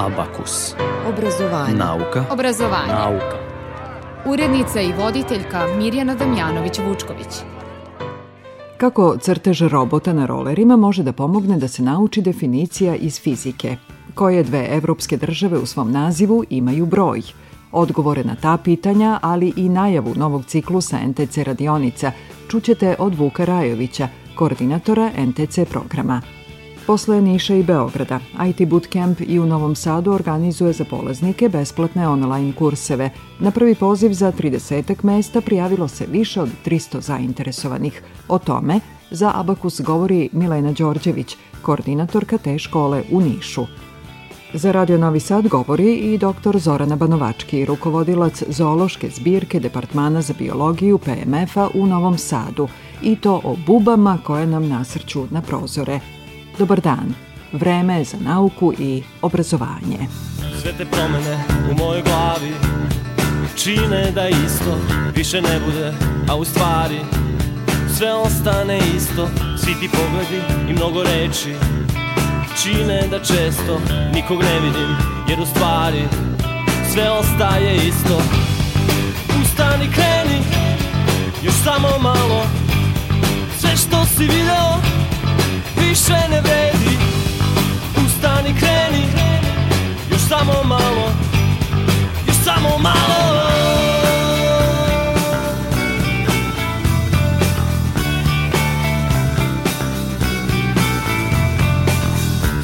Abakus. Obrazovanje. Nauka. Obrazovanje. Nauka. Urednica i voditeljka Mirjana Damjanović-Vučković. Kako crtež robota na rolerima može da pomogne da se nauči definicija iz fizike? Koje dve evropske države u svom nazivu imaju broj? Odgovore na ta pitanja, ali i najavu novog ciklusa NTC radionica čućete od Vuka Rajovića, koordinatora NTC programa. Posle Niša i Beograda, IT Bootcamp i u Novom Sadu organizuje za polaznike besplatne online kurseve. Na prvi poziv za 30 mesta prijavilo se više od 300 zainteresovanih. O tome za Abakus govori Milena Đorđević, koordinatorka te škole u Nišu. Za Radio Novi Sad govori i dr. Zorana Banovački, rukovodilac zoološke zbirke Departmana za biologiju PMF-a u Novom Sadu i to o bubama koje nam nasrću na prozore. Dobar dan. Vreme je za nauku i obrazovanje. Sve te promene u mojoj glavi Čine da isto više ne bude A u stvari sve ostane isto Svi ti pogledi i mnogo reči Čine da često nikog ne vidim Jer u stvari sve ostaje isto Ustani kreni još samo malo Sve što si video više ne vredi. Ustani kreni. Još samo malo. Još samo malo.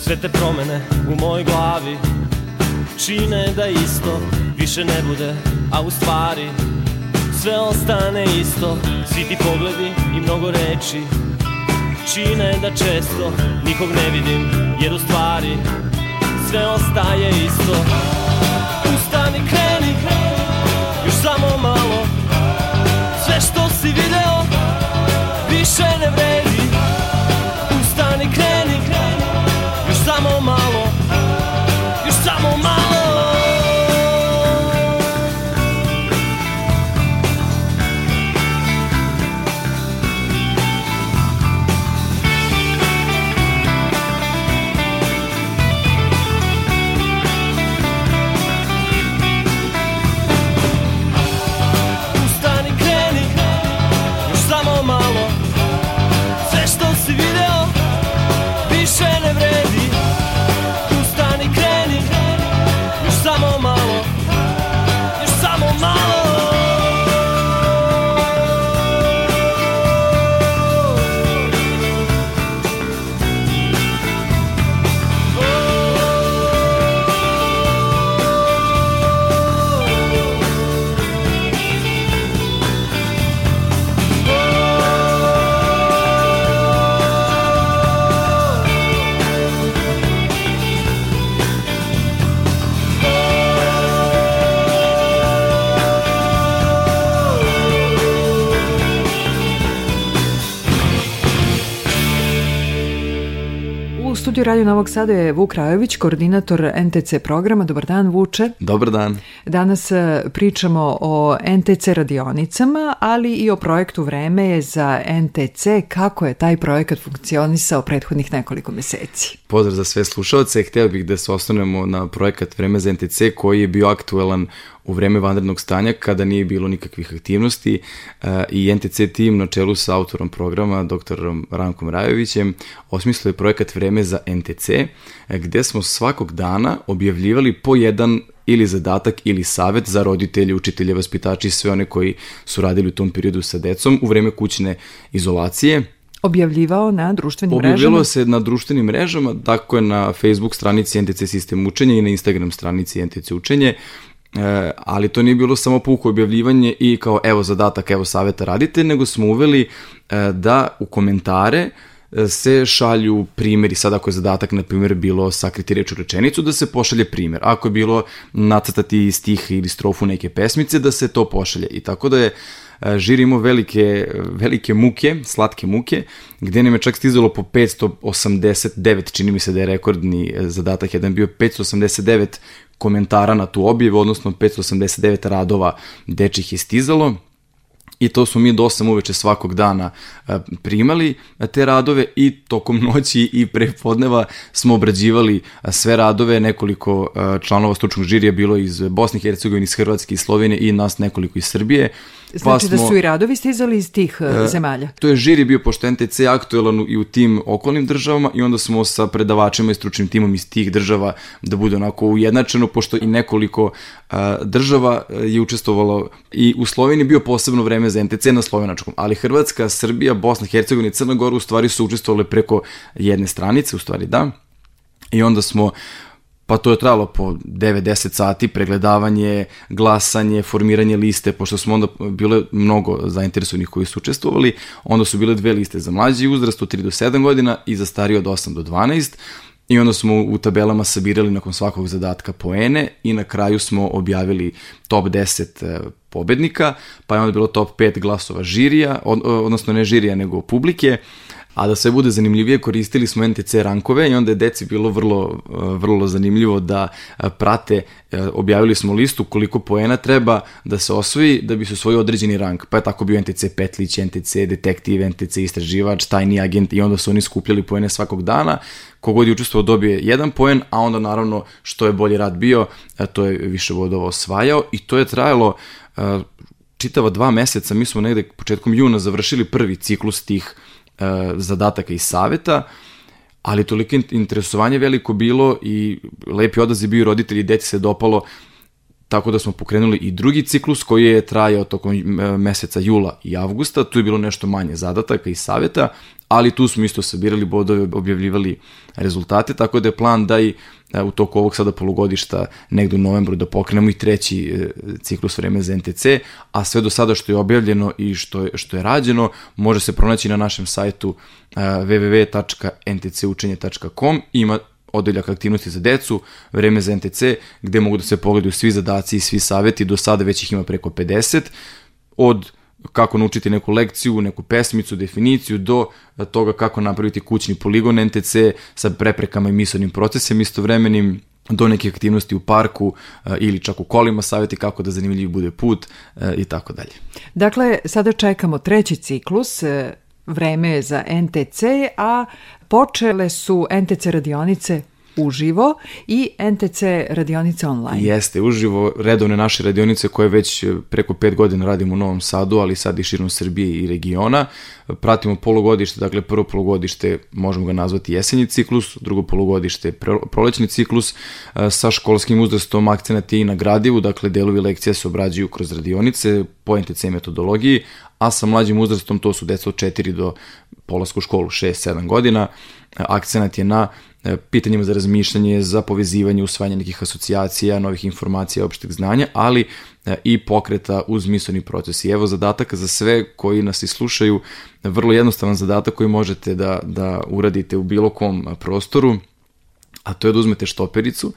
Sve te promene u mojoj glavi Čine da isto više ne bude A u stvari sve ostane isto. Svi ti pogledi i mnogo reči Čine da često nikog ne vidim Jer u stvari sve ostaje isto. Ustani kreni još samo malo. Sve što si video više ne vredi Radio Novog Sada je Vuk Rajović, koordinator NTC programa. Dobar dan, Vuče. Dobar dan. Danas e, pričamo o NTC radionicama, ali i o projektu Vreme je za NTC. Kako je taj projekat funkcionisao prethodnih nekoliko meseci? Pozdrav za sve slušalce. Hteo bih da se osnovnemo na projekat Vreme za NTC koji je bio aktuelan u vreme vanrednog stanja kada nije bilo nikakvih aktivnosti e, i NTC tim na čelu sa autorom programa doktorom Rankom Rajovićem osmislio je projekat Vreme za NTC e, gde smo svakog dana objavljivali po jedan ili zadatak ili savet za roditelje, učitelje, vaspitači i sve one koji su radili u tom periodu sa decom u vreme kućne izolacije. Objavljivao na društvenim mrežama? Objavljalo se na društvenim mrežama, dakle na Facebook stranici NTC Sistem učenja i na Instagram stranici NTC učenje, e, ali to nije bilo samo puko objavljivanje i kao evo zadatak, evo saveta radite, nego smo uveli e, da u komentare e, se šalju primjeri, sad ako je zadatak, na primjer, bilo sakriti reč u rečenicu, da se pošalje primjer. Ako je bilo nacrtati stih ili strofu neke pesmice, da se to pošalje. I tako da je e, žir imao velike, velike muke, slatke muke, gde nam je čak stizalo po 589, čini mi se da je rekordni e, zadatak, jedan bio 589 komentara na tu objavu, odnosno 589 radova dečih je stizalo i to smo mi do 8 uveče svakog dana e, primali e, te radove i tokom noći i pre podneva smo obrađivali e, sve radove, nekoliko članova stručnog žirija bilo iz Bosne i Hercegovine, iz Hrvatske, iz Slovenije i nas nekoliko iz Srbije. Znači pa smo, da su i radovi stizali iz tih e, zemalja? To je žiri bio pošto NTC aktuelan i u tim okolnim državama i onda smo sa predavačima i stručnim timom iz tih država da bude onako ujednačeno, pošto i nekoliko a, država je učestvovalo i u Sloveniji bio posebno vreme za NTC na slovenačkom, ali Hrvatska, Srbija, Bosna, Hercegovina i Crna Gora u stvari su učestvovale preko jedne stranice, u stvari da, I onda smo pa to je trajalo po 9-10 sati, pregledavanje, glasanje, formiranje liste, pošto smo onda bile mnogo zainteresovanih koji su učestvovali, onda su bile dve liste za mlađi uzrast od 3 do 7 godina i za stariji od 8 do 12, I onda smo u tabelama sabirali nakon svakog zadatka poene i na kraju smo objavili top 10 e, pobednika, pa je onda bilo top 5 glasova žirija, odnosno ne žirija nego publike, A da sve bude zanimljivije, koristili smo NTC rankove i onda je deci bilo vrlo, eh, vrlo zanimljivo da eh, prate, eh, objavili smo listu koliko poena treba da se osvoji da bi se osvojio određeni rank. Pa je tako bio NTC Petlić, NTC detektiv, NTC istraživač, tajni agent i onda su oni skupljali poene svakog dana. Kogod je učestvovao dobije jedan poen, a onda naravno što je bolji rad bio, to je više vodova osvajao i to je trajalo čitava dva meseca, mi smo negde početkom juna završili prvi ciklus tih E, zadataka i saveta, ali toliko interesovanje veliko bilo i lepi odaziv bio roditelji i deci se dopalo, tako da smo pokrenuli i drugi ciklus koji je trajao tokom e, meseca jula i avgusta, tu je bilo nešto manje zadataka i saveta, ali tu smo isto sabirali bodove, objavljivali rezultate, tako da je plan da i e, u toku ovog sada polugodišta negde u novembru da pokrenemo i treći e, ciklus vreme za NTC, a sve do sada što je objavljeno i što je, što je rađeno može se pronaći na našem sajtu e, www.ntcučenje.com ima odeljak aktivnosti za decu, vreme za NTC, gde mogu da se pogledaju svi zadaci i svi saveti, do sada već ih ima preko 50, od kako naučiti neku lekciju, neku pesmicu, definiciju, do toga kako napraviti kućni poligon NTC sa preprekama i misalnim procesima istovremenim, do neke aktivnosti u parku uh, ili čak u kolima, savjeti kako da zanimljiv bude put uh, i tako dalje. Dakle, sada čekamo treći ciklus, vreme je za NTC, a počele su NTC radionice uživo i NTC radionice online. Jeste, uživo, redovne naše radionice koje već preko pet godina radimo u Novom Sadu, ali sad i širom Srbije i regiona. Pratimo polugodište, dakle prvo polugodište možemo ga nazvati jesenji ciklus, drugo polugodište prolećni ciklus sa školskim uzrastom akcenat je i na gradivu, dakle delovi lekcija se obrađuju kroz radionice po NTC metodologiji, a sa mlađim uzrastom to su deca od 4 do polasku školu 6-7 godina. Akcenat je na E, pitanjima za razmišljanje, za povezivanje, usvajanje nekih asocijacija, novih informacija, opšteg znanja, ali e, i pokreta uz misleni proces. I evo zadataka za sve koji nas i slušaju, vrlo jednostavan zadatak koji možete da, da uradite u bilo kom prostoru, a to je da uzmete štopericu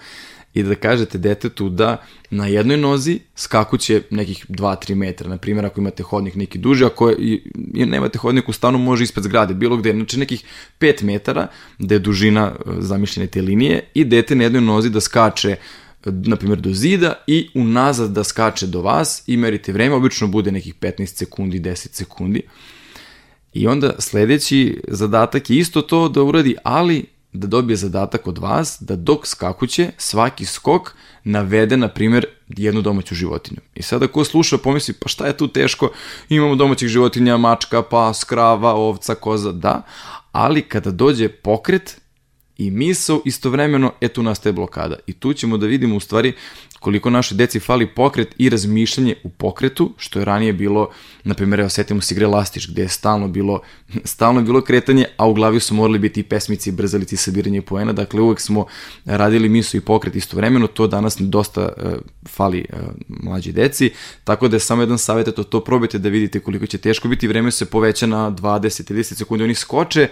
i da kažete detetu da na jednoj nozi skakuće nekih 2-3 metra, na primjer ako imate hodnik neki duži, ako je, nemate hodnik u stanu može ispred zgrade, bilo gde, znači nekih 5 metara da je dužina e, zamišljene te linije i dete na jednoj nozi da skače na primjer do zida i unazad da skače do vas i merite vreme, obično bude nekih 15 sekundi, 10 sekundi. I onda sledeći zadatak je isto to da uradi, ali da dobije zadatak od vas da dok skakuće svaki skok navede, na primjer, jednu domaću životinju. I sada ko sluša pomisli, pa šta je tu teško, imamo domaćih životinja, mačka, pas, krava, ovca, koza, da, ali kada dođe pokret i misao istovremeno, e tu nastaje blokada. I tu ćemo da vidimo u stvari koliko naše deci fali pokret i razmišljanje u pokretu, što je ranije bilo, na primjer, evo setimo se igre Lastiš, gde je stalno bilo, stalno bilo kretanje, a u glavi su morali biti i pesmici, brzalici, sabiranje poena, dakle uvek smo radili misu i pokret istovremeno, to danas dosta uh, fali uh, mlađi deci, tako da je samo jedan savjet, to, to probajte da vidite koliko će teško biti, vreme se poveća na 20-30 sekundi, oni skoče,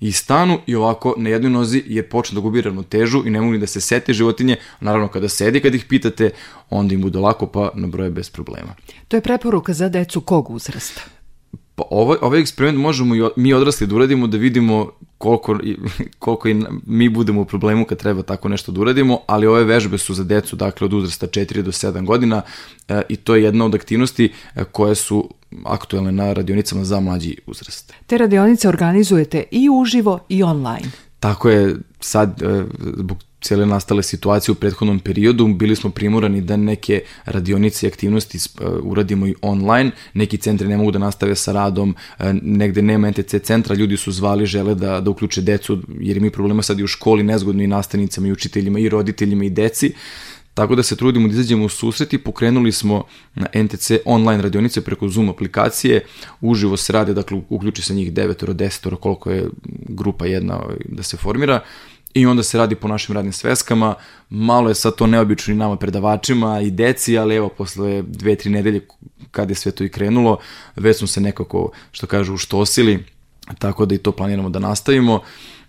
i stanu i ovako na jednoj nozi jer počne da gubi ravnotežu i ne mogu ni da se sete životinje, naravno kada sedi kad ih pitate, onda im bude lako pa nabroje bez problema. To je preporuka za decu kog uzrasta? Pa ovaj, ovaj eksperiment možemo i mi odrasli da uradimo da vidimo koliko, koliko i mi budemo u problemu kad treba tako nešto da uradimo, ali ove vežbe su za decu, dakle, od uzrasta 4 do 7 godina e, i to je jedna od aktivnosti e, koje su aktuelne na radionicama za mlađi uzrast. Te radionice organizujete i uživo i online. Tako je, sad, e, zbog cijele nastale situacije u prethodnom periodu, bili smo primorani da neke radionice i aktivnosti uh, uradimo i online, neki centri ne mogu da nastave sa radom, uh, negde nema NTC centra, ljudi su zvali, žele da, da uključe decu, jer mi problema sad i u školi, nezgodno i nastavnicama i učiteljima i roditeljima i deci, Tako da se trudimo da izađemo u susret i pokrenuli smo na NTC online radionice preko Zoom aplikacije. Uživo se rade, dakle uključi se njih 9 10 koliko je grupa jedna ovaj, da se formira i onda se radi po našim radnim sveskama. Malo je sad to neobično i nama predavačima i deci, ali evo posle dve, tri nedelje kad je sve to i krenulo, već smo se nekako, što kažu, uštosili, tako da i to planiramo da nastavimo.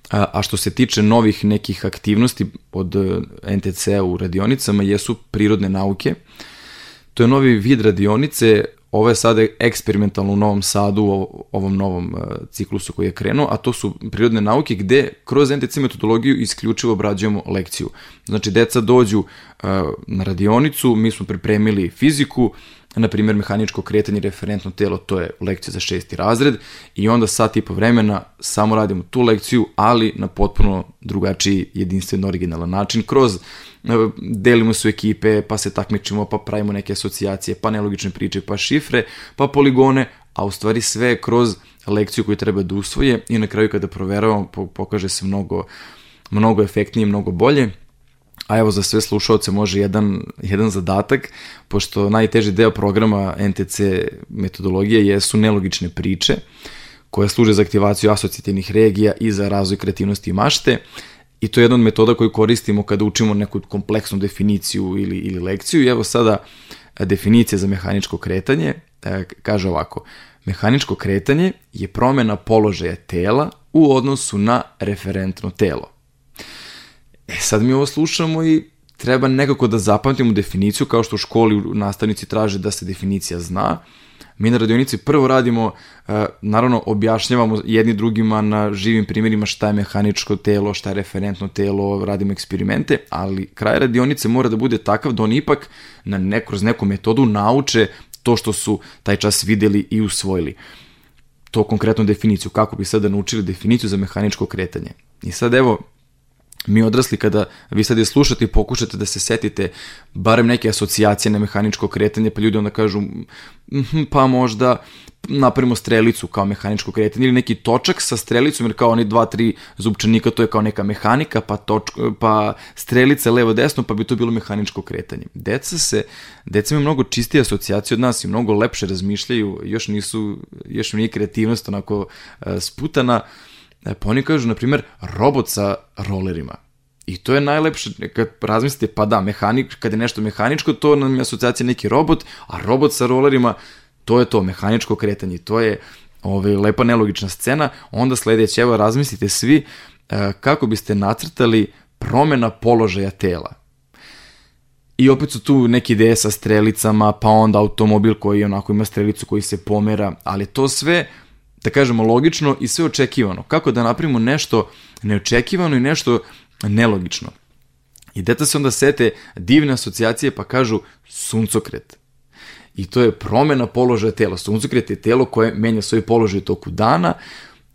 A što se tiče novih nekih aktivnosti od e, NTC u radionicama, jesu prirodne nauke. To je novi vid radionice Ovo je sada eksperimentalno u Novom Sadu, u ovom novom uh, ciklusu koji je krenuo, a to su prirodne nauke gde kroz NTC metodologiju isključivo obrađujemo lekciju. Znači, deca dođu uh, na radionicu, mi smo pripremili fiziku, na primjer mehaničko kretanje referentno telo, to je lekcija za šesti razred i onda sat i po vremena samo radimo tu lekciju, ali na potpuno drugačiji, jedinstven, originalan način, kroz delimo su ekipe, pa se takmičimo, pa pravimo neke asocijacije, pa nelogične priče, pa šifre, pa poligone, a u stvari sve kroz lekciju koju treba da usvoje i na kraju kada proveravamo pokaže se mnogo, mnogo efektnije, mnogo bolje. A evo za sve slušalce može jedan, jedan zadatak, pošto najteži deo programa NTC metodologije jesu nelogične priče, koje služe za aktivaciju asocijativnih regija i za razvoj kreativnosti i mašte. I to je jedna od metoda koju koristimo kada učimo neku kompleksnu definiciju ili, ili lekciju. I evo sada e, definicija za mehaničko kretanje e, kaže ovako. Mehaničko kretanje je promena položaja tela u odnosu na referentno telo. E sad mi ovo slušamo i treba nekako da zapamtimo definiciju, kao što u školi nastavnici traže da se definicija zna, Mi na radionici prvo radimo, e, naravno objašnjavamo jedni drugima na živim primjerima šta je mehaničko telo, šta je referentno telo, radimo eksperimente, ali kraj radionice mora da bude takav da oni ipak na ne, kroz neku metodu nauče to što su taj čas videli i usvojili to konkretnu definiciju, kako bi sada naučili definiciju za mehaničko kretanje. I sad evo, mi odrasli kada vi sad je slušate i pokušate da se setite barem neke asocijacije na mehaničko kretanje, pa ljudi onda kažu mm, pa možda napravimo strelicu kao mehaničko kretanje ili neki točak sa strelicom jer kao oni dva, tri zupčanika to je kao neka mehanika pa, toč, pa strelica levo desno pa bi to bilo mehaničko kretanje. Deca se, deca imaju mnogo čistije asocijacije od nas i mnogo lepše razmišljaju, još nisu, još nije kreativnost onako uh, sputana, uh, pa oni kažu, na primjer, robot sa rolerima. I to je najlepše, kad razmislite, pa da, mehanik, kad je nešto mehaničko, to nam je asocijacija neki robot, a robot sa rolerima, to je to, mehaničko kretanje, to je ovaj, lepa nelogična scena, onda sledeće, evo razmislite svi e, kako biste nacrtali promena položaja tela. I opet su tu neke ideje sa strelicama, pa onda automobil koji onako ima strelicu koji se pomera, ali to sve da kažemo, logično i sve očekivano. Kako da napravimo nešto neočekivano i nešto nelogično. I deca se onda sete divne asocijacije pa kažu suncokret. I to je promena položaja tela. Suncokret je telo koje menja svoj položaj toku dana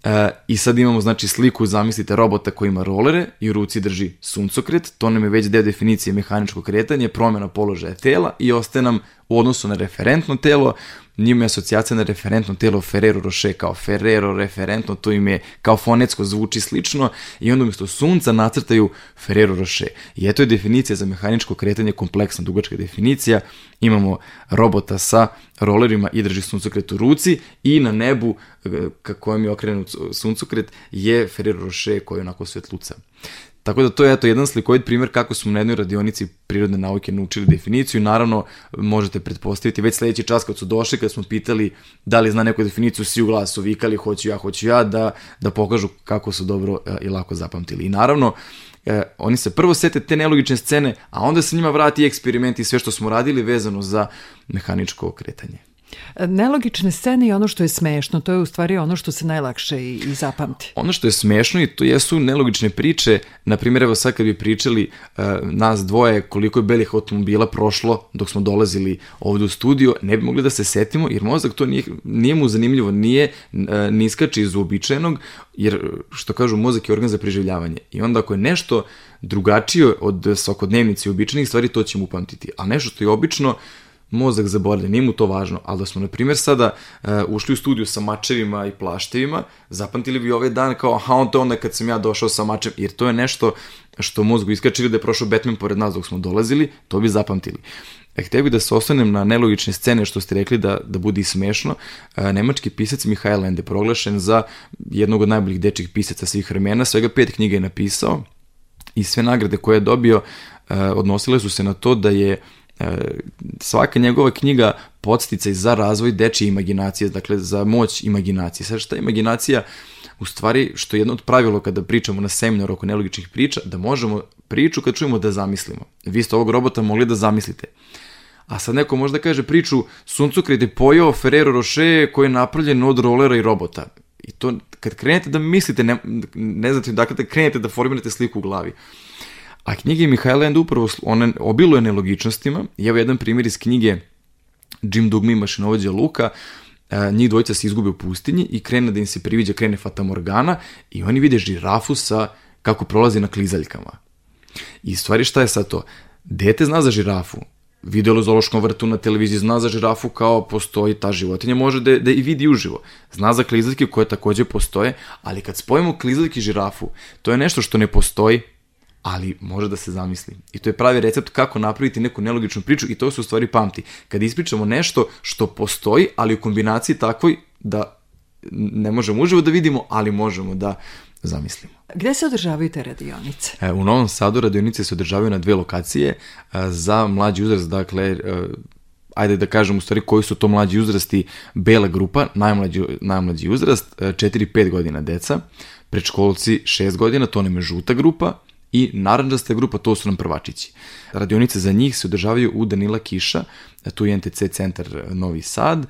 e, i sad imamo znači sliku, zamislite robota koji ima rolere i u ruci drži suncokret, to nam je već deo definicije mehaničkog kretanja, promena položaja tela i ostaje nam u odnosu na referentno telo njima je asocijacija na referentno telo Ferrero Rocher kao Ferrero referentno, to im je kao fonetsko zvuči slično i onda umjesto sunca nacrtaju Ferrero Rocher. I eto je definicija za mehaničko kretanje, kompleksna dugačka definicija. Imamo robota sa rolerima i drži suncokret u ruci i na nebu kako je okrenut suncokret je Ferrero Rocher koji onako svetluca. Tako da to je eto jedan slikovit primjer kako smo na jednoj radionici prirodne nauke naučili definiciju. Naravno, možete pretpostaviti već sledeći čas kad su došli, kad smo pitali da li zna neku definiciju, svi u glasu vikali hoću ja, hoću ja, da, da pokažu kako su dobro e, i lako zapamtili. I naravno, eh, oni se prvo sete te nelogične scene, a onda se njima vrati eksperiment i sve što smo radili vezano za mehaničko okretanje. Nelogične scene i ono što je smešno, to je u stvari ono što se najlakše i, i zapamti. Ono što je smešno i to jesu nelogične priče, na primjer evo sad kad bi pričali uh, nas dvoje koliko je belih automobila prošlo dok smo dolazili ovde u studio, ne bi mogli da se setimo jer mozak to nije, nije mu zanimljivo, nije uh, niskači iz uobičajenog, jer što kažu mozak je organ za preživljavanje. I onda ako je nešto drugačije od svakodnevnice i običajnih stvari, to će mu upamtiti, a nešto što je obično, mozak zaboravlja, nije mu to važno, ali da smo, na primjer, sada uh, ušli u studiju sa mačevima i plaštevima, zapamtili bi ovaj dan kao, aha, on to onda kad sam ja došao sa mačem, jer to je nešto što mozgu iskače ili da je prošao Batman pored nas dok smo dolazili, to bi zapamtili. E, htio bih da se ostanem na nelogične scene što ste rekli da, da bude i smešno. E, nemački pisac Mihajl Ende proglašen za jednog od najboljih dečih pisaca svih vremena, svega pet knjiga je napisao i sve nagrade koje je dobio e, odnosile su se na to da je svaka njegova knjiga podsticaj za razvoj dečje imaginacije, dakle za moć imaginacije. Sad šta je imaginacija? U stvari, što je jedno od pravilo kada pričamo na seminaru oko nelogičnih priča, da možemo priču kad čujemo da zamislimo. Vi ste ovog robota mogli da zamislite. A sad neko možda kaže priču Suncukret je pojao Ferrero Rocher koji je napravljen od rolera i robota. I to, kad krenete da mislite, ne, ne znate, dakle, da krenete da formirate sliku u glavi. A knjige Mihajla Enda upravo one obiluje nelogičnostima. I evo jedan primjer iz knjige Jim Dugmi, mašinovođa Luka, e, njih dvojica se izgube u pustinji i krene da im se priviđa, krene Fata Morgana i oni vide žirafu sa kako prolazi na klizaljkama. I stvari šta je sad to? Dete zna za žirafu, video u zološkom vrtu na televiziji, zna za žirafu kao postoji ta životinja, može da, da i vidi uživo. Zna za klizaljke koje takođe postoje, ali kad spojimo klizaljke i žirafu, to je nešto što ne postoji, ali može da se zamisli. I to je pravi recept kako napraviti neku nelogičnu priču i to se u stvari pamti. Kad ispričamo nešto što postoji, ali u kombinaciji takvoj da ne možemo uživo da vidimo, ali možemo da zamislimo. Gde se održavaju te radionice? E, u Novom Sadu radionice se održavaju na dve lokacije e, za mlađi uzrast, dakle, e, ajde da kažem u stvari koji su to mlađi uzrasti, bela grupa, najmlađi, najmlađi uzrast, 4-5 godina deca, predškolci 6 godina, to nam je žuta grupa, i naranđasta grupa, to su nam prvačići. Radionice za njih se održavaju u Danila Kiša, tu je NTC centar Novi Sad,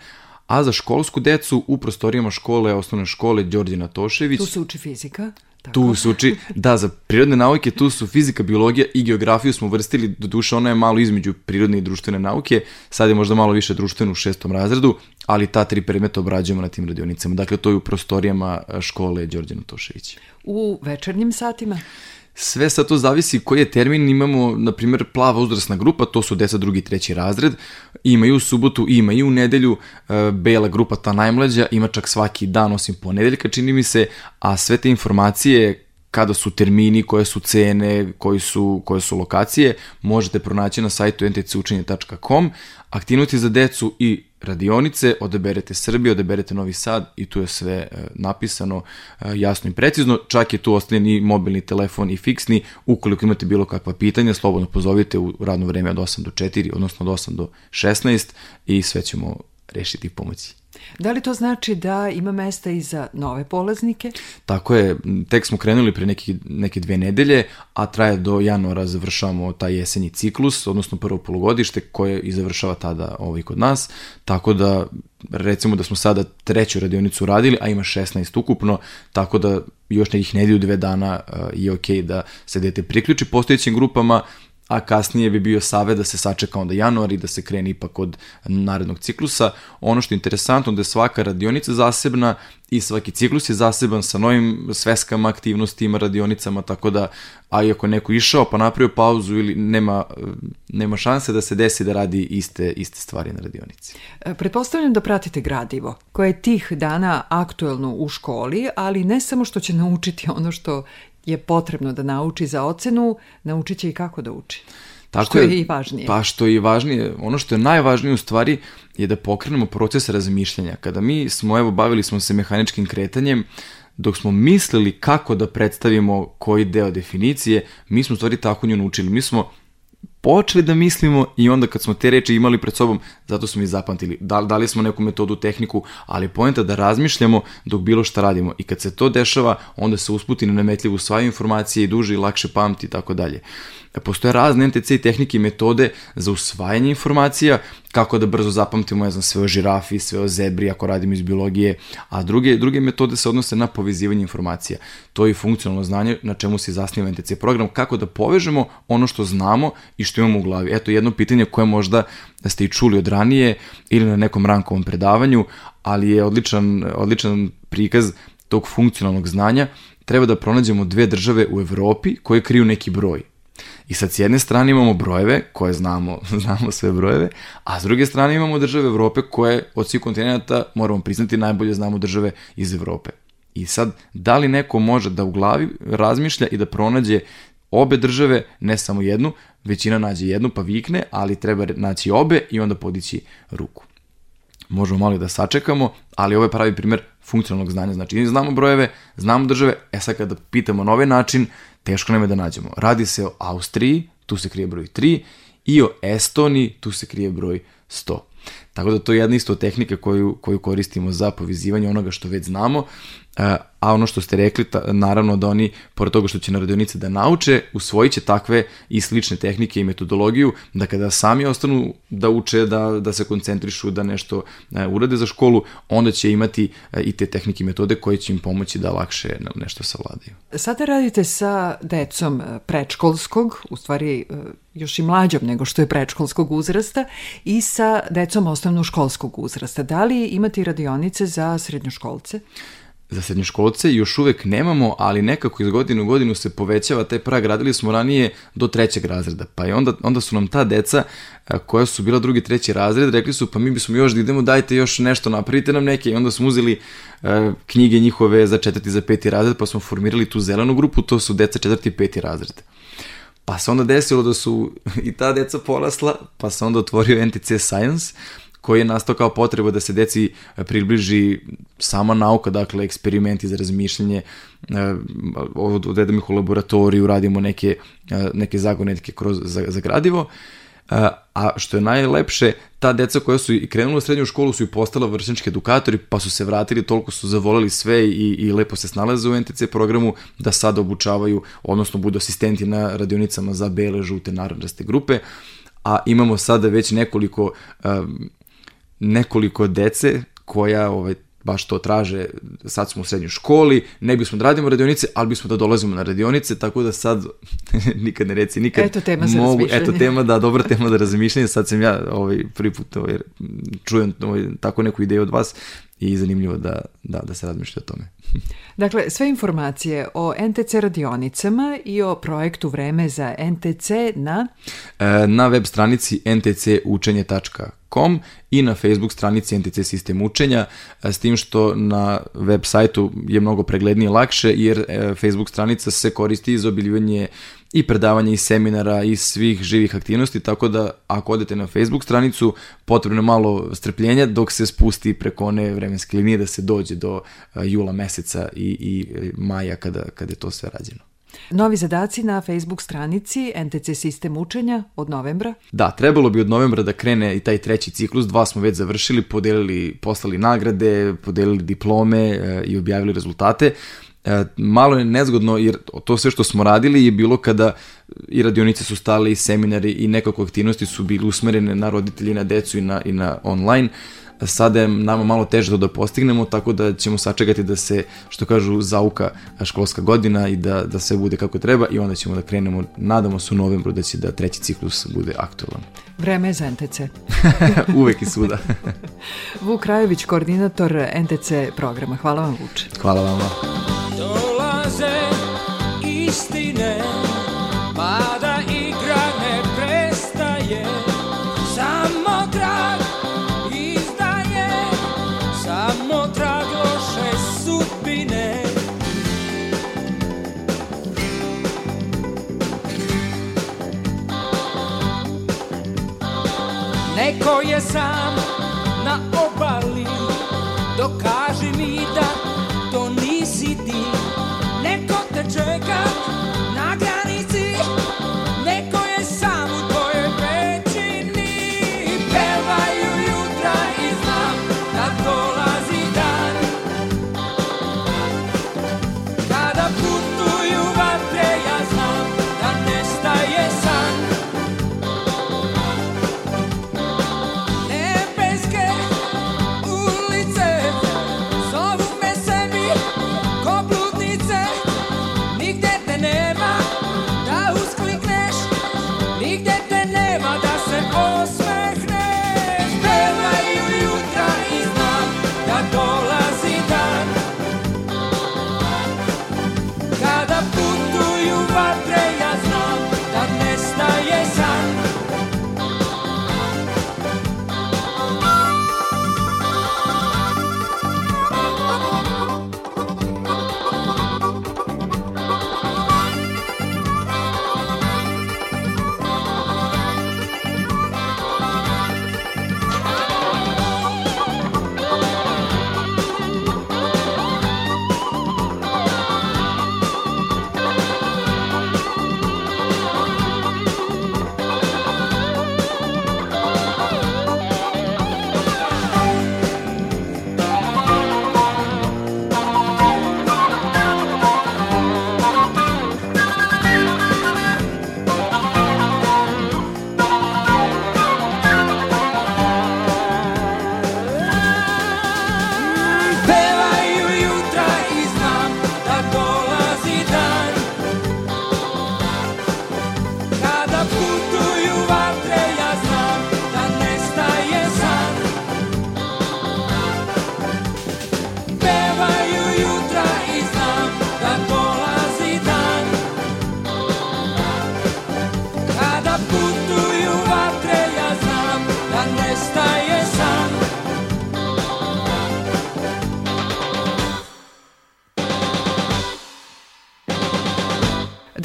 a za školsku decu u prostorijama škole, osnovne škole Đorđe Natošević. Tu se uči fizika. Tako. Tu se uči, da, za prirodne nauke tu su fizika, biologija i geografiju smo vrstili, do duše ona je malo između prirodne i društvene nauke, sad je možda malo više društveno u šestom razredu, ali ta tri predmeta obrađujemo na tim radionicama. Dakle, to je u prostorijama škole Đorđe Natošević. U večernjim satima? Sve sa to zavisi koji je termin, imamo, na primjer, plava uzrasna grupa, to su deca drugi, treći razred, ima i u subotu, ima i u nedelju, e, bela grupa, ta najmlađa, ima čak svaki dan, osim ponedeljka, čini mi se, a sve te informacije kada su termini, koje su cene, koji su, koje su lokacije, možete pronaći na sajtu ntcučenje.com, aktivnosti za decu i radionice, odaberete Srbiju, odaberete Novi Sad i tu je sve e, napisano e, jasno i precizno, čak je tu ostavljen i mobilni telefon i fiksni, ukoliko imate bilo kakva pitanja, slobodno pozovite u radno vreme od 8 do 4, odnosno od 8 do 16 i sve ćemo rešiti pomoći. Da li to znači da ima mesta i za nove polaznike? Tako je, tek smo krenuli pre neki, neke dve nedelje, a traje do januara završavamo taj jesenji ciklus, odnosno prvo polugodište koje i završava tada ovaj kod nas, tako da recimo da smo sada treću radionicu radili, a ima 16 ukupno, tako da još nekih nedelju dve dana uh, je ok da se dete priključi postojećim grupama, a kasnije bi bio savet da se sačeka onda januar i da se krene ipak od narednog ciklusa. Ono što je interesantno da je svaka radionica zasebna i svaki ciklus je zaseban sa novim sveskama, aktivnostima, radionicama, tako da, a i ako neko išao pa napravio pauzu ili nema, nema šanse da se desi da radi iste, iste stvari na radionici. E, pretpostavljam da pratite gradivo, koje je tih dana aktuelno u školi, ali ne samo što će naučiti ono što je potrebno da nauči za ocenu, naučit će i kako da uči. Tako što je, je i važnije. Pa što je i važnije, ono što je najvažnije u stvari je da pokrenemo proces razmišljanja. Kada mi smo, evo, bavili smo se mehaničkim kretanjem, dok smo mislili kako da predstavimo koji deo definicije, mi smo u stvari tako nju naučili. Mi smo počeli da mislimo i onda kad smo te reči imali pred sobom, zato smo i zapamtili. Da, dali smo neku metodu, tehniku, ali pojenta da razmišljamo dok bilo šta radimo. I kad se to dešava, onda se usputi na nametljivu sva informacije i duže i lakše pamti i tako dalje. Postoje razne NTC tehnike i metode za usvajanje informacija kako da brzo zapamtimo, ja znam, sve o žirafi, sve o zebri, ako radimo iz biologije, a druge, druge metode se odnose na povezivanje informacija. To je funkcionalno znanje na čemu se zasniva NTC program, kako da povežemo ono što znamo i što imamo u glavi. Eto, jedno pitanje koje možda da ste i čuli od ranije ili na nekom rankovom predavanju, ali je odličan, odličan prikaz tog funkcionalnog znanja. Treba da pronađemo dve države u Evropi koje kriju neki broj. I sad s jedne strane imamo brojeve, koje znamo, znamo sve brojeve, a s druge strane imamo države Evrope koje od svih kontinenta, moramo priznati, najbolje znamo države iz Evrope. I sad, da li neko može da u glavi razmišlja i da pronađe obe države, ne samo jednu, većina nađe jednu pa vikne, ali treba naći obe i onda podići ruku. Možemo malo da sačekamo, ali ovo je pravi primer funkcionalnog znanja. Znači, znamo brojeve, znamo države, e sad kada pitamo na ovaj način, teško nam je da nađemo. Radi se o Austriji, tu se krije broj 3, i o Estoniji, tu se krije broj 100. Tako da to je jedna isto tehnika koju, koju koristimo za povezivanje onoga što već znamo, e, a ono što ste rekli, ta, naravno da oni, pored toga što će na radionice da nauče, usvojit će takve i slične tehnike i metodologiju, da kada sami ostanu da uče, da, da se koncentrišu, da nešto e, urade za školu, onda će imati e, i te tehnike i metode koje će im pomoći da lakše nešto savladaju. Sada radite sa decom predškolskog, u stvari još i mlađom nego što je predškolskog uzrasta i sa decom osnovnoškolskog uzrasta. Da li imate radionice za srednjoškolce? za srednjoškolce još uvek nemamo, ali nekako iz godine u godinu se povećava taj prag. Radili smo ranije do trećeg razreda, pa i onda, onda su nam ta deca koja su bila drugi, treći razred, rekli su pa mi bismo još da idemo, dajte još nešto, napravite nam neke i onda smo uzeli knjige njihove za četvrti, za peti razred, pa smo formirali tu zelenu grupu, to su deca četvrti i peti razred. Pa se onda desilo da su i ta deca porasla, pa se onda otvorio NTC Science, koji je nastao kao potreba da se deci e, približi sama nauka, dakle eksperimenti za razmišljanje, e, odvedemo ih u laboratoriju, radimo neke, e, neke zagonetke kroz, za, za gradivo, a što je najlepše, ta deca koja su i krenula u srednju školu su i postala vršnički edukatori, pa su se vratili, toliko su zavoleli sve i, i lepo se snalaze u NTC programu, da sad obučavaju, odnosno budu asistenti na radionicama za bele, žute, naranđaste grupe, a imamo sada već nekoliko um, nekoliko dece koja ovaj, baš to traže, sad smo u srednjoj školi, ne bismo da radimo radionice, ali bismo da dolazimo na radionice, tako da sad, nikad ne reci, nikad eto tema za mogu, eto tema, da, dobra tema da razmišljanje, sad sam ja ovaj, prvi put ovaj, čujem ovaj, tako neku ideju od vas i zanimljivo da, da, da se razmišlja o tome. Dakle, sve informacije o NTC radionicama i o projektu Vreme za NTC na... E, na web stranici ntcučenje.com i na Facebook stranici NTC sistem učenja, e, s tim što na web sajtu je mnogo preglednije i lakše, jer e, Facebook stranica se koristi za obiljivanje i predavanja i seminara i svih živih aktivnosti, tako da ako odete na Facebook stranicu, potrebno je malo strpljenja dok se spusti preko one vremenske linije da se dođe do jula meseca i, i maja kada, kada je to sve rađeno. Novi zadaci na Facebook stranici NTC sistem učenja od novembra? Da, trebalo bi od novembra da krene i taj treći ciklus, dva smo već završili, podelili, poslali nagrade, podelili diplome e, i objavili rezultate. E, malo je nezgodno jer to sve što smo radili je bilo kada i radionice su stale i seminari i nekako aktivnosti su bili usmerene na roditelji, na decu i na, i na online. Sada je nama malo teže to da postignemo, tako da ćemo sačekati da se, što kažu, zauka školska godina i da, da sve bude kako treba i onda ćemo da krenemo, nadamo se u novembru da će da treći ciklus bude aktualan. Vreme je za NTC. Uvek i svuda. Vuk Krajović, koordinator NTC programa. Hvala vam, Vuče. Hvala vama.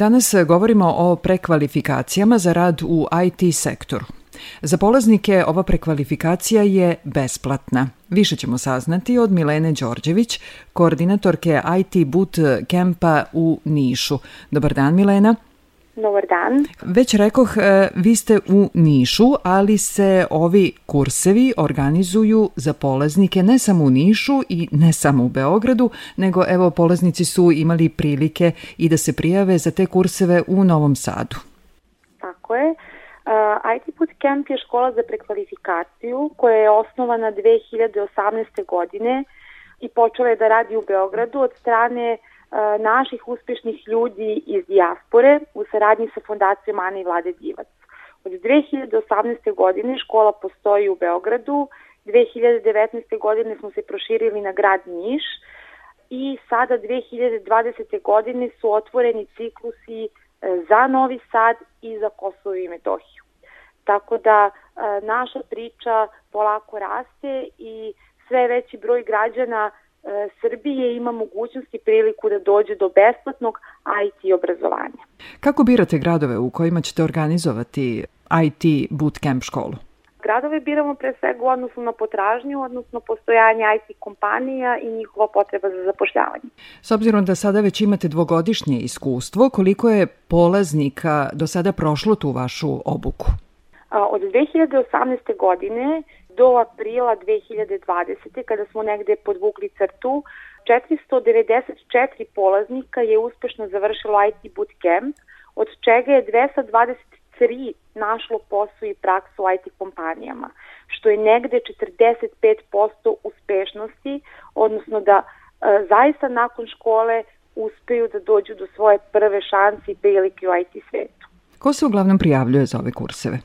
Danas govorimo o prekvalifikacijama za rad u IT sektoru. Za polaznike ova prekvalifikacija je besplatna. Više ćemo saznati od Milene Đorđević, koordinatorke IT Boot Campa u Nišu. Dobar dan Milena. Dobar dan. Već rekoh, e, vi ste u Nišu, ali se ovi kursevi organizuju za polaznike ne samo u Nišu i ne samo u Beogradu, nego evo polaznici su imali prilike i da se prijave za te kurseve u Novom Sadu. Tako je. Uh, IT Bootcamp je škola za prekvalifikaciju koja je osnovana 2018. godine i počela je da radi u Beogradu od strane uh, naših uspešnih ljudi iz dijaspore u saradnji sa fondacijom Ana i Vlade Divac. Od 2018. godine škola postoji u Beogradu, 2019. godine smo se proširili na grad Niš i sada 2020. godine su otvoreni ciklusi za Novi Sad i za Kosovo i Metohiju. Tako da e, naša priča polako raste i sve veći broj građana e, Srbije ima mogućnost i priliku da dođe do besplatnog IT obrazovanja. Kako birate gradove u kojima ćete organizovati IT bootcamp školu? Gradove biramo pre svega u odnosu na potražnju, odnosno postojanje IT kompanija i njihova potreba za zapošljavanje. S obzirom da sada već imate dvogodišnje iskustvo, koliko je polaznika do sada prošlo tu vašu obuku? Od 2018. godine do aprila 2020. kada smo negde podvukli crtu, 494 polaznika je uspešno završilo IT bootcamp, od čega je 223 našlo posao i praksu u IT kompanijama, što je negde 45% uspešnosti, odnosno da e, zaista nakon škole uspeju da dođu do svoje prve šanse i prilike u IT svetu. Ko se uglavnom prijavljuje za ove kurseve?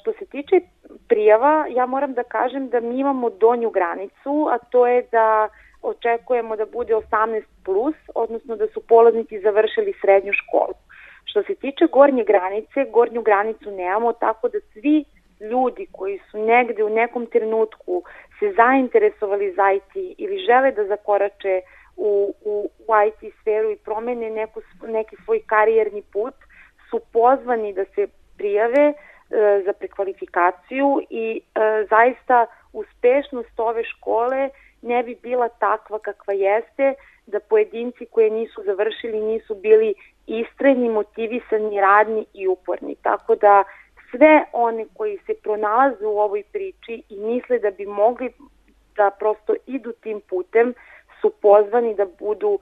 Što se tiče prijava, ja moram da kažem da mi imamo donju granicu, a to je da očekujemo da bude 18 plus, odnosno da su polaznici završili srednju školu. Što se tiče gornje granice, gornju granicu nemamo, tako da svi ljudi koji su negde u nekom trenutku se zainteresovali za IT ili žele da zakorače u, u, u IT sferu i promene neku, neki svoj karijerni put, su pozvani da se prijave E, za prekvalifikaciju i e, zaista uspešnost ove škole ne bi bila takva kakva jeste da pojedinci koje nisu završili nisu bili istrajni, motivisani, radni i uporni. Tako da sve one koji se pronalaze u ovoj priči i misle da bi mogli da prosto idu tim putem su pozvani da budu uh,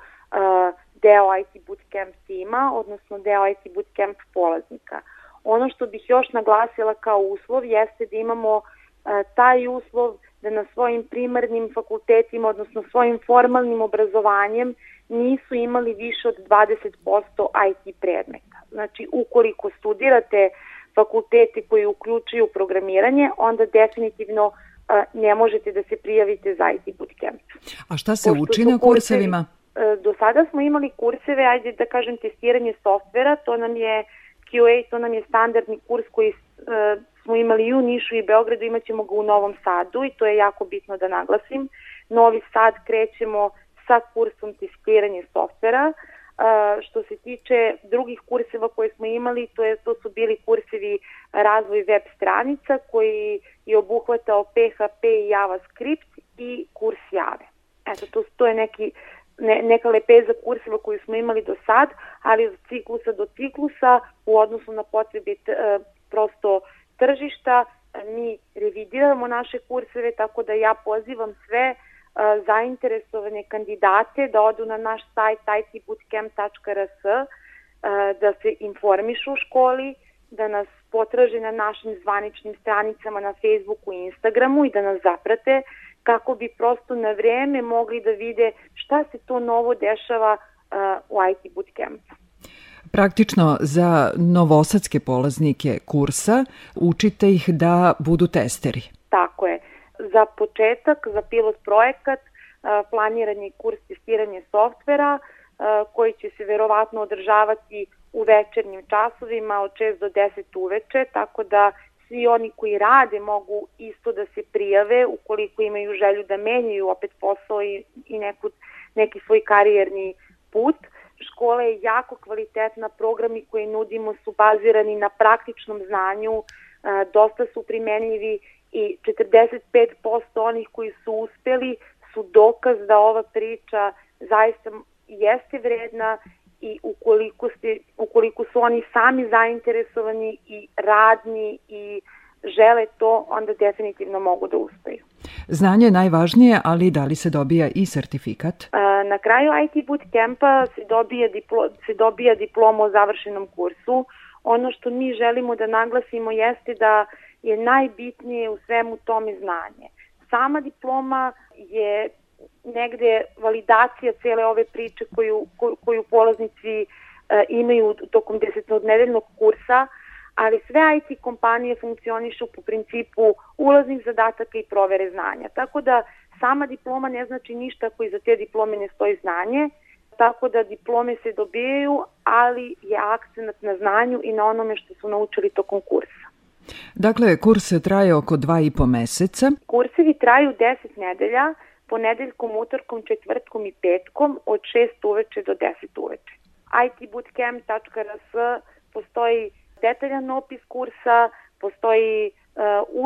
deo IT bootcamp tima, odnosno deo IT bootcamp polaznika. Ono što bih još naglasila kao uslov jeste da imamo e, taj uslov da na svojim primarnim fakultetima, odnosno svojim formalnim obrazovanjem nisu imali više od 20% IT predmeta. Znači, ukoliko studirate fakultete koji uključuju programiranje, onda definitivno e, ne možete da se prijavite za IT bootcamp. A šta se Pošto uči na kursevima? E, do sada smo imali kurseve, ajde da kažem, testiranje softvera, to nam je QA, to nam je standardni kurs koji e, smo imali i u Nišu i Beogradu, imat ćemo ga u Novom Sadu i to je jako bitno da naglasim. Novi Sad krećemo sa kursom testiranje softvera. Uh, što se tiče drugih kurseva koje smo imali, to, je, to su bili kursevi razvoj web stranica koji je obuhvatao PHP i JavaScript i kurs Jave. Eto, to, to je neki ne, neka lepeza kurseva koju smo imali do sad, ali od ciklusa do ciklusa u odnosu na potrebi t, e, prosto tržišta mi revidiramo naše kurseve, tako da ja pozivam sve uh, zainteresovane kandidate da odu na naš sajt itbootcamp.rs, uh, da se informišu u školi, da nas potraže na našim zvaničnim stranicama na Facebooku i Instagramu i da nas zaprate kako bi prosto na vreme mogli da vide šta se to novo dešava u IT bootcampu. Praktično za novosadske polaznike kursa učite ih da budu testeri. Tako je. Za početak, za pilot projekat, planiran je kurs testiranje softvera koji će se verovatno održavati u večernjim časovima od 6 do 10 uveče, tako da svi oni koji rade mogu isto da se prijave ukoliko imaju želju da menjaju opet posao i, i neku, neki svoj karijerni put. škola je jako kvalitetna, programi koje nudimo su bazirani na praktičnom znanju, dosta su primenljivi i 45% onih koji su uspeli su dokaz da ova priča zaista jeste vredna i ukoliko, ste, ukoliko su oni sami zainteresovani i radni i žele to, onda definitivno mogu da uspeju. Znanje je najvažnije, ali da li se dobija i sertifikat? Na kraju IT bootcampa se dobija, diplo, se dobija diploma o završenom kursu. Ono što mi želimo da naglasimo jeste da je najbitnije u svemu tome znanje. Sama diploma je negde validacija cele ove priče koju, koju polaznici e, imaju tokom desetodnedeljnog kursa, ali sve IT kompanije funkcionišu po principu ulaznih zadataka i provere znanja. Tako da sama diploma ne znači ništa ako iza te diplome ne stoji znanje, tako da diplome se dobijaju, ali je akcenat na znanju i na onome što su naučili tokom kursa. Dakle, kurs traje oko dva i po meseca. Kursevi traju 10 nedelja, ponedeljkom, utorkom, četvrtkom i petkom od 6 uveče do 10 uveče. itbootcamp.rs postoji detaljan opis kursa, postoji uh,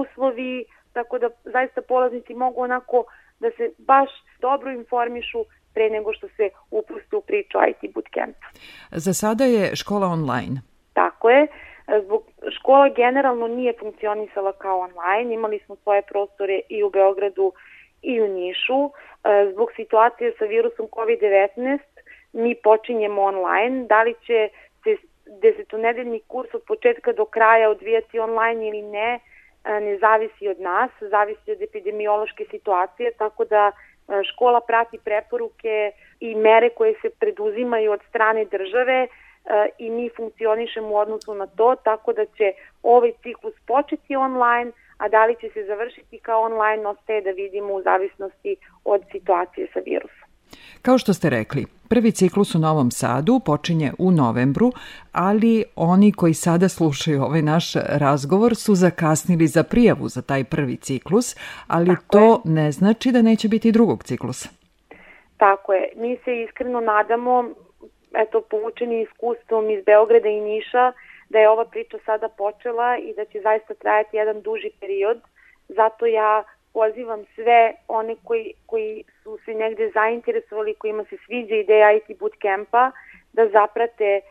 uslovi, tako da zaista polaznici mogu onako da se baš dobro informišu pre nego što se upuste u priču IT bootcamp. Za sada je škola online. Tako je. Zbog škola generalno nije funkcionisala kao online, imali smo svoje prostore i u Beogradu i u Nišu. E, zbog situacije sa virusom COVID-19 mi počinjemo online. Da li će se desetonedeljni kurs od početka do kraja odvijati online ili ne, e, ne zavisi od nas, zavisi od epidemiološke situacije, tako da e, škola prati preporuke i mere koje se preduzimaju od strane države i mi funkcionišemo u odnosu na to, tako da će ovaj ciklus početi online, a da li će se završiti kao online ostaje da vidimo u zavisnosti od situacije sa virusom. Kao što ste rekli, prvi ciklus u Novom Sadu počinje u novembru, ali oni koji sada slušaju ovaj naš razgovor su zakasnili za prijavu za taj prvi ciklus, ali Tako to je. ne znači da neće biti drugog ciklusa. Tako je. Mi se iskreno nadamo, eto, poučeni iskustvom iz Beograda i Niša, da je ova priča sada počela i da će zaista trajati jedan duži period. Zato ja pozivam sve one koji, koji su se negde zainteresovali, kojima se sviđa ideja IT bootcampa, da zaprate e,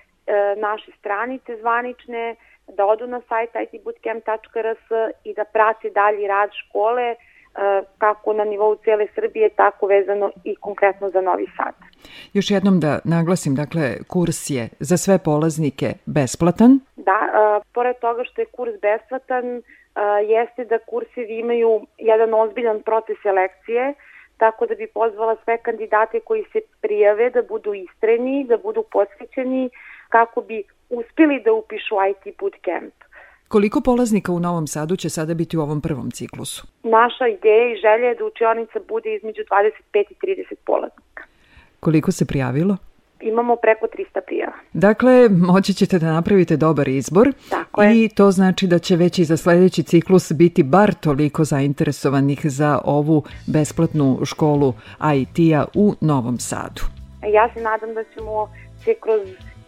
naše stranice zvanične, da odu na sajt itbootcamp.rs i da prate dalji rad škole, kako na nivou cele Srbije, tako vezano i konkretno za Novi Sad. Još jednom da naglasim, dakle, kurs je za sve polaznike besplatan. Da, pored toga što je kurs besplatan, jeste da kursevi imaju jedan ozbiljan proces selekcije, tako da bi pozvala sve kandidate koji se prijave da budu istreni, da budu posvećeni, kako bi uspeli da upišu IT bootcamp. Koliko polaznika u Novom Sadu će sada biti u ovom prvom ciklusu? Naša ideja i želja je da učionica bude između 25 i 30 polaznika. Koliko se prijavilo? Imamo preko 300 prijava. Dakle, moći ćete da napravite dobar izbor Tako je. i to znači da će već i za sledeći ciklus biti bar toliko zainteresovanih za ovu besplatnu školu IT-a u Novom Sadu. Ja se nadam da ćemo se kroz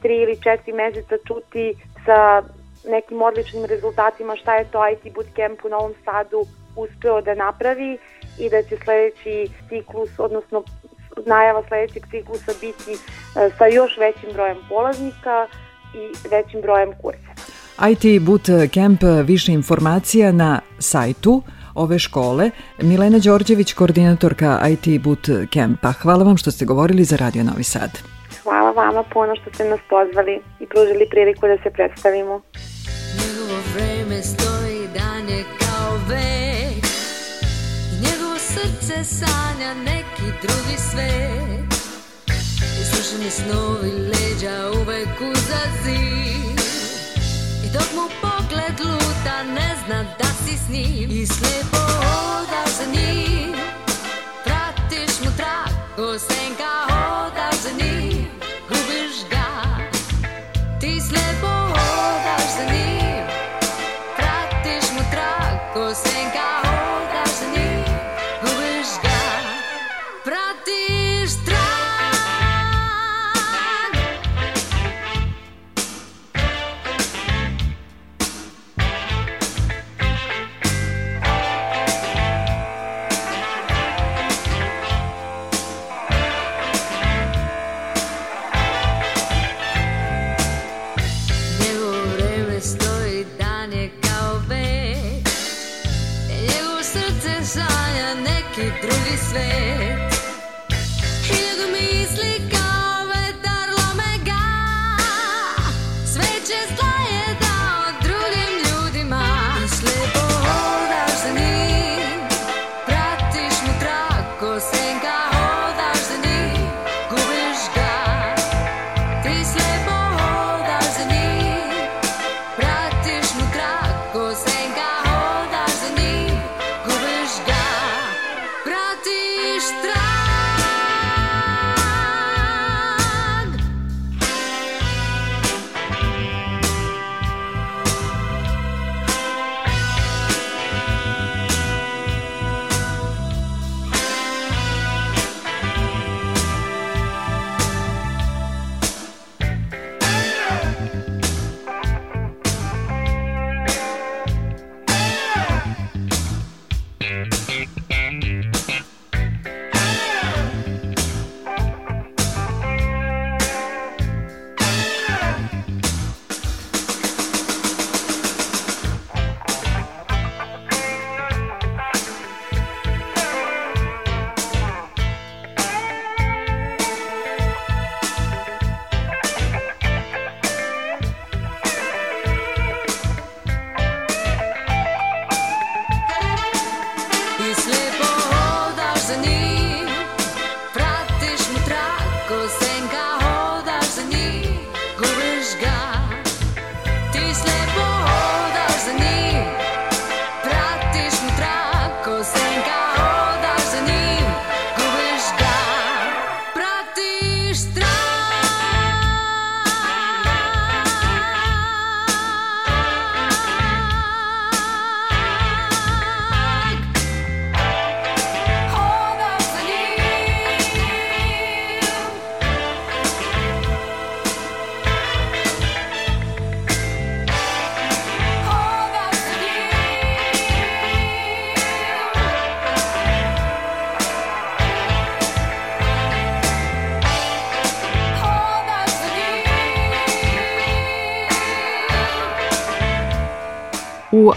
3 ili 4 meseca čuti sa nekim odličnim rezultatima šta je to IT bootcamp u Novom Sadu uspeo da napravi i da će sledeći ciklus, odnosno najava sledećeg ciklusa biti e, sa još većim brojem polaznika i većim brojem kursa. IT Bootcamp više informacija na sajtu ove škole. Milena Đorđević, koordinatorka IT Bootcampa. Hvala vam što ste govorili za Radio Novi Sad. Hvala vama puno što ste nas pozvali i pružili priliku da se predstavimo. Njegovo vreme stoji danje kao vek. Njegovo srce sanja neki drugi svet. I snovi leđa uvek uza zid I dok mu pogled luta ne zna da si s njim. I slepo hodaš za njim. Pratiš mu trak ko senka listening.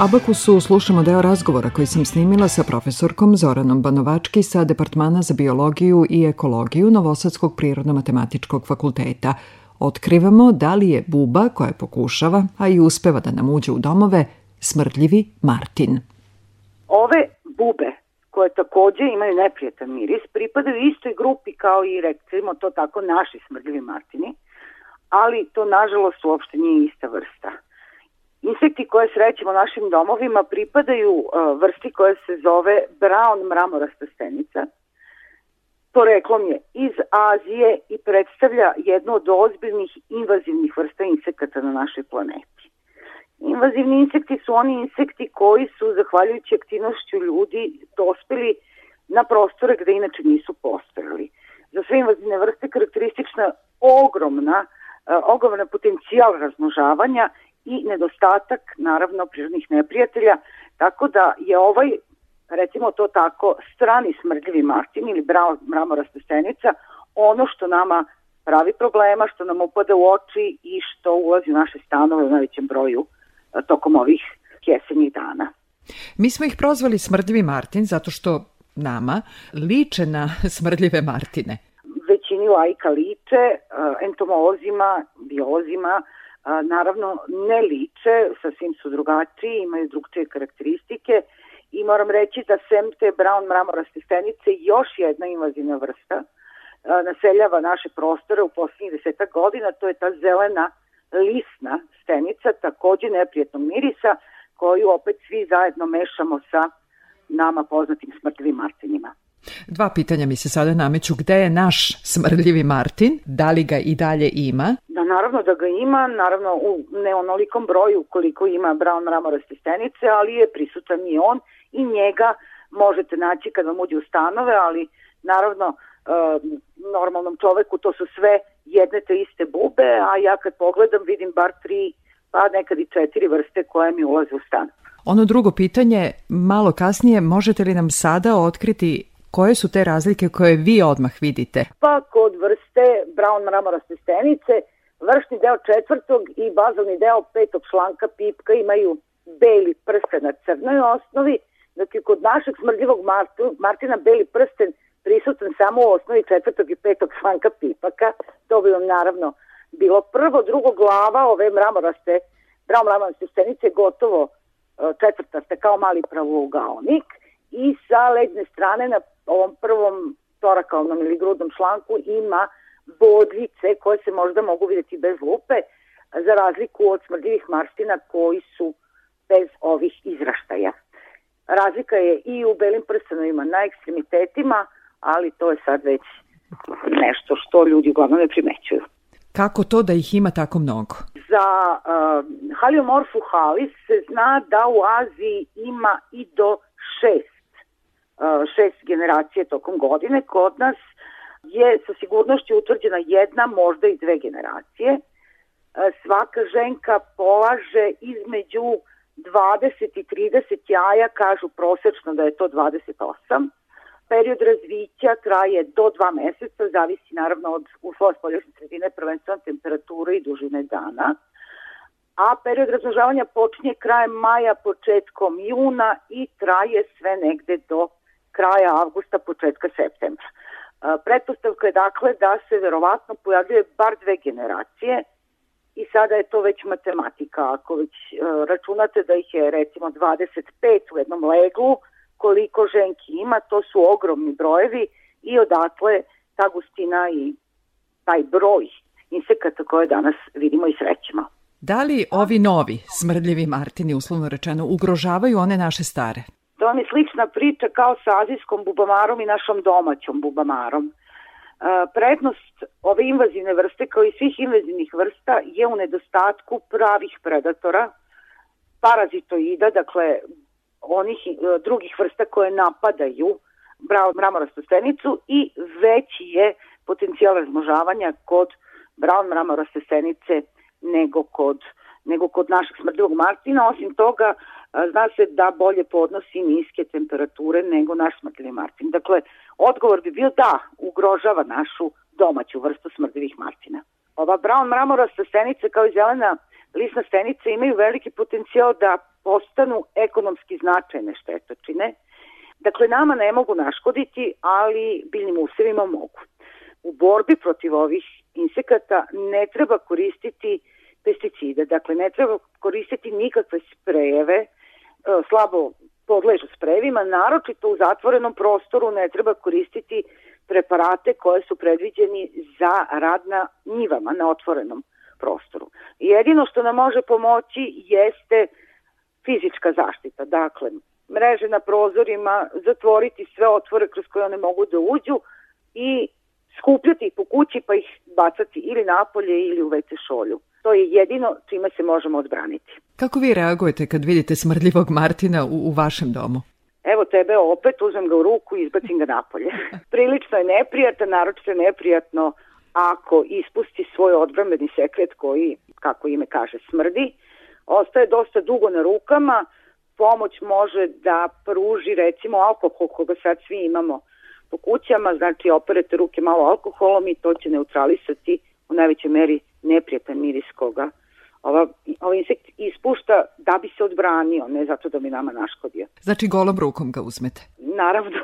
Abakusu slušamo deo razgovora koji sam snimila sa profesorkom Zoranom Banovački sa Departmana za biologiju i ekologiju Novosadskog prirodno-matematičkog fakulteta. Otkrivamo da li je buba koja pokušava, a i uspeva da nam uđe u domove, smrdljivi Martin. Ove bube koje takođe imaju neprijetan miris, pripadaju istoj grupi kao i, recimo to tako, naši smrdljivi martini, ali to nažalost uopšte nije ista vrsta. Insekti koje srećemo našim domovima pripadaju uh, vrsti koja se zove brown mramorasta stenica. Poreklom je iz Azije i predstavlja jednu od ozbiljnih invazivnih vrsta insekata na našoj planeti. Invazivni insekti su oni insekti koji su, zahvaljujući aktivnošću ljudi, dospeli na prostore gde inače nisu postojali. Za sve invazivne vrste karakteristična ogromna, uh, ogromna potencijal razmnožavanja i nedostatak, naravno, prirodnih neprijatelja, tako da je ovaj, recimo to tako, strani smrdljivi martin ili mramorasta stenica, ono što nama pravi problema, što nam upada u oči i što ulazi u naše stanove u najvećem broju e, tokom ovih jesenjih dana. Mi smo ih prozvali smrdljivi Martin zato što nama liče na smrdljive Martine. Većini lajka liče, e, entomolozima, biolozima, naravno ne liče, sasvim su drugačiji, imaju drugčije karakteristike i moram reći da sem te brown mramoraste stenice još jedna invazivna vrsta naseljava naše prostore u poslednjih deseta godina, to je ta zelena lisna stenica, takođe neprijetnog mirisa, koju opet svi zajedno mešamo sa nama poznatim smrtljivim martinima. Dva pitanja mi se sada nameću. Gde je naš smrdljivi Martin? Da li ga i dalje ima? Da, naravno da ga ima, naravno u neonolikom broju koliko ima brown mramoraste stenice, ali je prisutan i on i njega možete naći kad vam uđe u stanove, ali naravno e, normalnom čoveku to su sve jedne te iste bube, a ja kad pogledam vidim bar tri, pa nekad i četiri vrste koje mi ulaze u stan. Ono drugo pitanje, malo kasnije, možete li nam sada otkriti Koje su te razlike koje vi odmah vidite? Pa kod vrste brown mramoraste stenice, vršni deo četvrtog i bazalni deo petog članka pipka imaju beli prsten na crnoj osnovi, dok je kod našeg smrdljivog Martina beli prsten prisutan samo u osnovi četvrtog i petog članka pipaka. To bi vam naravno bilo prvo, drugo glava ove mramoraste, brown mramoraste stenice gotovo e, četvrtaste kao mali pravugaonik i sa leđne strane na ovom prvom torakalnom ili grudnom članku ima bodljice koje se možda mogu videti bez lupe, za razliku od smrdljivih marstina koji su bez ovih izraštaja. Razlika je i u belim prstenovima na ekstremitetima, ali to je sad već nešto što ljudi uglavnom ne primećuju. Kako to da ih ima tako mnogo? Za uh, Haliomorphu halis se zna da u Aziji ima i do šest šest generacije tokom godine. Kod nas je sa sigurnošću utvrđena jedna, možda i dve generacije. Svaka ženka polaže između 20 i 30 jaja, kažu prosečno da je to 28. Period razvića traje do dva meseca, zavisi naravno od uslova spoljašnje sredine, prvenstveno temperature i dužine dana. A period razmnožavanja počinje krajem maja, početkom juna i traje sve negde do kraja avgusta, početka septembra. Pretpostavka je dakle da se verovatno pojavljuje bar dve generacije i sada je to već matematika. Ako već e, računate da ih je recimo 25 u jednom leglu, koliko ženki ima, to su ogromni brojevi i odatle ta gustina i taj broj insekata koje danas vidimo i srećemo. Da li ovi novi smrdljivi martini, uslovno rečeno, ugrožavaju one naše stare? To vam je slična priča kao sa azijskom bubamarom i našom domaćom bubamarom. E, prednost ove invazivne vrste kao i svih invazivnih vrsta je u nedostatku pravih predatora, parazitoida, dakle onih e, drugih vrsta koje napadaju mramorastu stenicu i veći je potencijal razmožavanja kod brown mramoraste stenice nego kod, nego kod našeg smrdljivog martina. Osim toga, zna se da bolje podnosi niske temperature nego naš smrdljivi martin. Dakle, odgovor bi bio da ugrožava našu domaću vrstu smrdljivih martina. Ova brown mramorasta stenica kao i zelena lisna stenica imaju veliki potencijal da postanu ekonomski značajne štetočine. Dakle, nama ne mogu naškoditi, ali biljnim usevima mogu. U borbi protiv ovih insekata ne treba koristiti pesticide, dakle ne treba koristiti nikakve sprejeve, slabo podležu sprejevima, naročito u zatvorenom prostoru ne treba koristiti preparate koje su predviđeni za rad na njivama, na otvorenom prostoru. Jedino što nam može pomoći jeste fizička zaštita, dakle mreže na prozorima, zatvoriti sve otvore kroz koje one mogu da uđu i skupljati ih po kući pa ih bacati ili napolje ili u WC šolju. To je jedino čime se možemo odbraniti. Kako vi reagujete kad vidite smrdljivog Martina u, u vašem domu? Evo tebe opet, uzmem ga u ruku i izbacim ga napolje. Prilično je neprijatan, naročito je neprijatno ako ispusti svoj odbrambeni sekret koji, kako ime kaže, smrdi. Ostaje dosta dugo na rukama, pomoć može da pruži recimo alkohol koga sad svi imamo po kućama, znači operete ruke malo alkoholom i to će neutralisati u najvećoj meri neprijatan miris koga ova, ovaj insekt ispušta da bi se odbranio, ne zato da bi nama naškodio. Znači golom rukom ga uzmete? Naravno.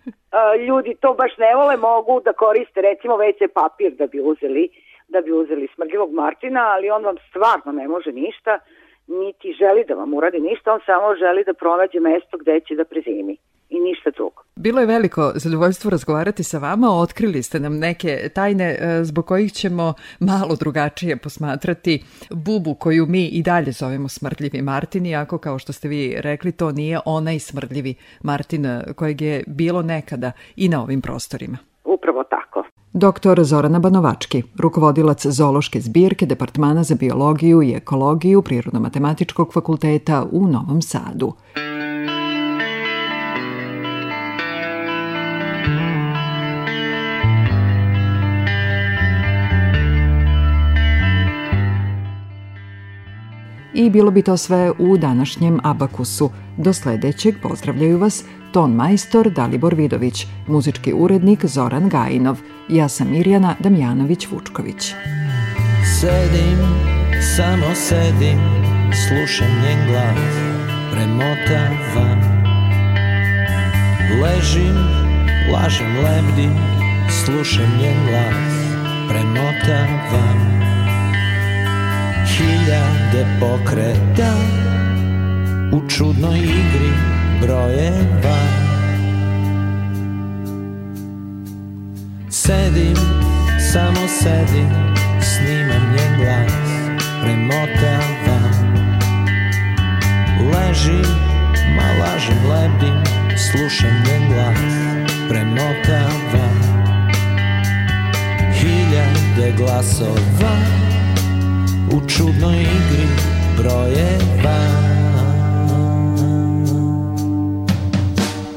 Ljudi to baš ne vole, mogu da koriste recimo WC papir da bi uzeli da bi uzeli smrdljivog Martina, ali on vam stvarno ne može ništa, niti želi da vam uradi ništa, on samo želi da pronađe mesto gde će da prezimi i ništa drugo. Bilo je veliko zadovoljstvo razgovarati sa vama, otkrili ste nam neke tajne e, zbog kojih ćemo malo drugačije posmatrati bubu koju mi i dalje zovemo smrdljivi Martin, iako kao što ste vi rekli to nije onaj smrdljivi Martin e, kojeg je bilo nekada i na ovim prostorima. Upravo tako. Doktor Zorana Banovački, rukovodilac zoološke zbirke Departmana za biologiju i ekologiju Prirodno-matematičkog fakulteta u Novom Sadu. I bilo bi to sve u današnjem Abakusu. Do sledećeg pozdravljaju vas ton majstor Dalibor Vidović, muzički urednik Zoran Gajinov. Ja sam Mirjana Damjanović-Vučković. Sedim, samo sedim, slušam njen glas, premotavam. Ležim, lažem, lebdim, slušam njen glas, premotavam hiljade pokreta u čudnoj igri brojeva. Sedim, samo sedim, snimam njen glas, premotavam Ležim, ma lažem, lebdim, slušam njen glas, premotavam Hiljade glasova u čudnoj igri brojeva.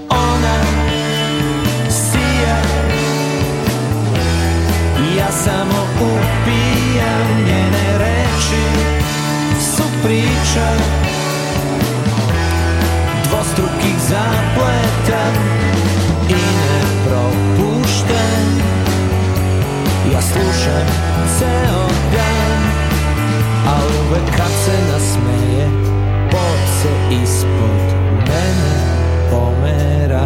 Ona sija Ja samo upijam njene reči Su priča Dvostrukih zapleta I ne propuštam Ja slušam ceo dan A uvek kad se nasmeje Pod se ispod mene pomera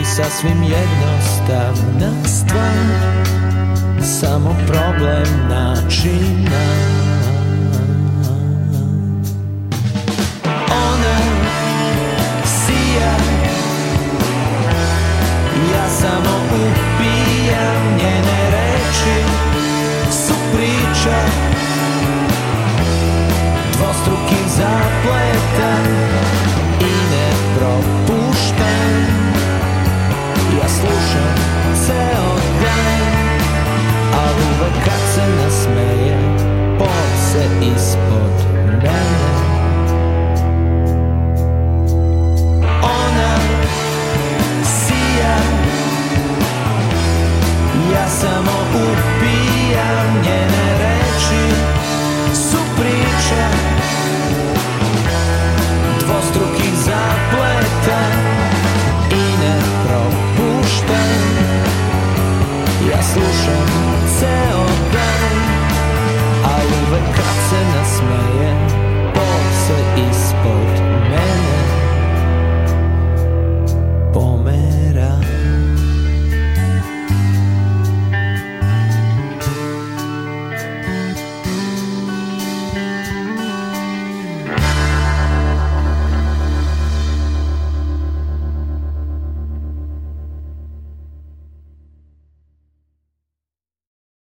i sasvim jednostavna stvar Samo problem načina. Ona sija Ja samo upijam njene reči Su priča Dvostrukim zapletom se okrene A uvek kad se nasmeje Pod se ispod mene Ona sija Ja samo upijam njene reči Su priča Dvostrukih zapleta And I smile.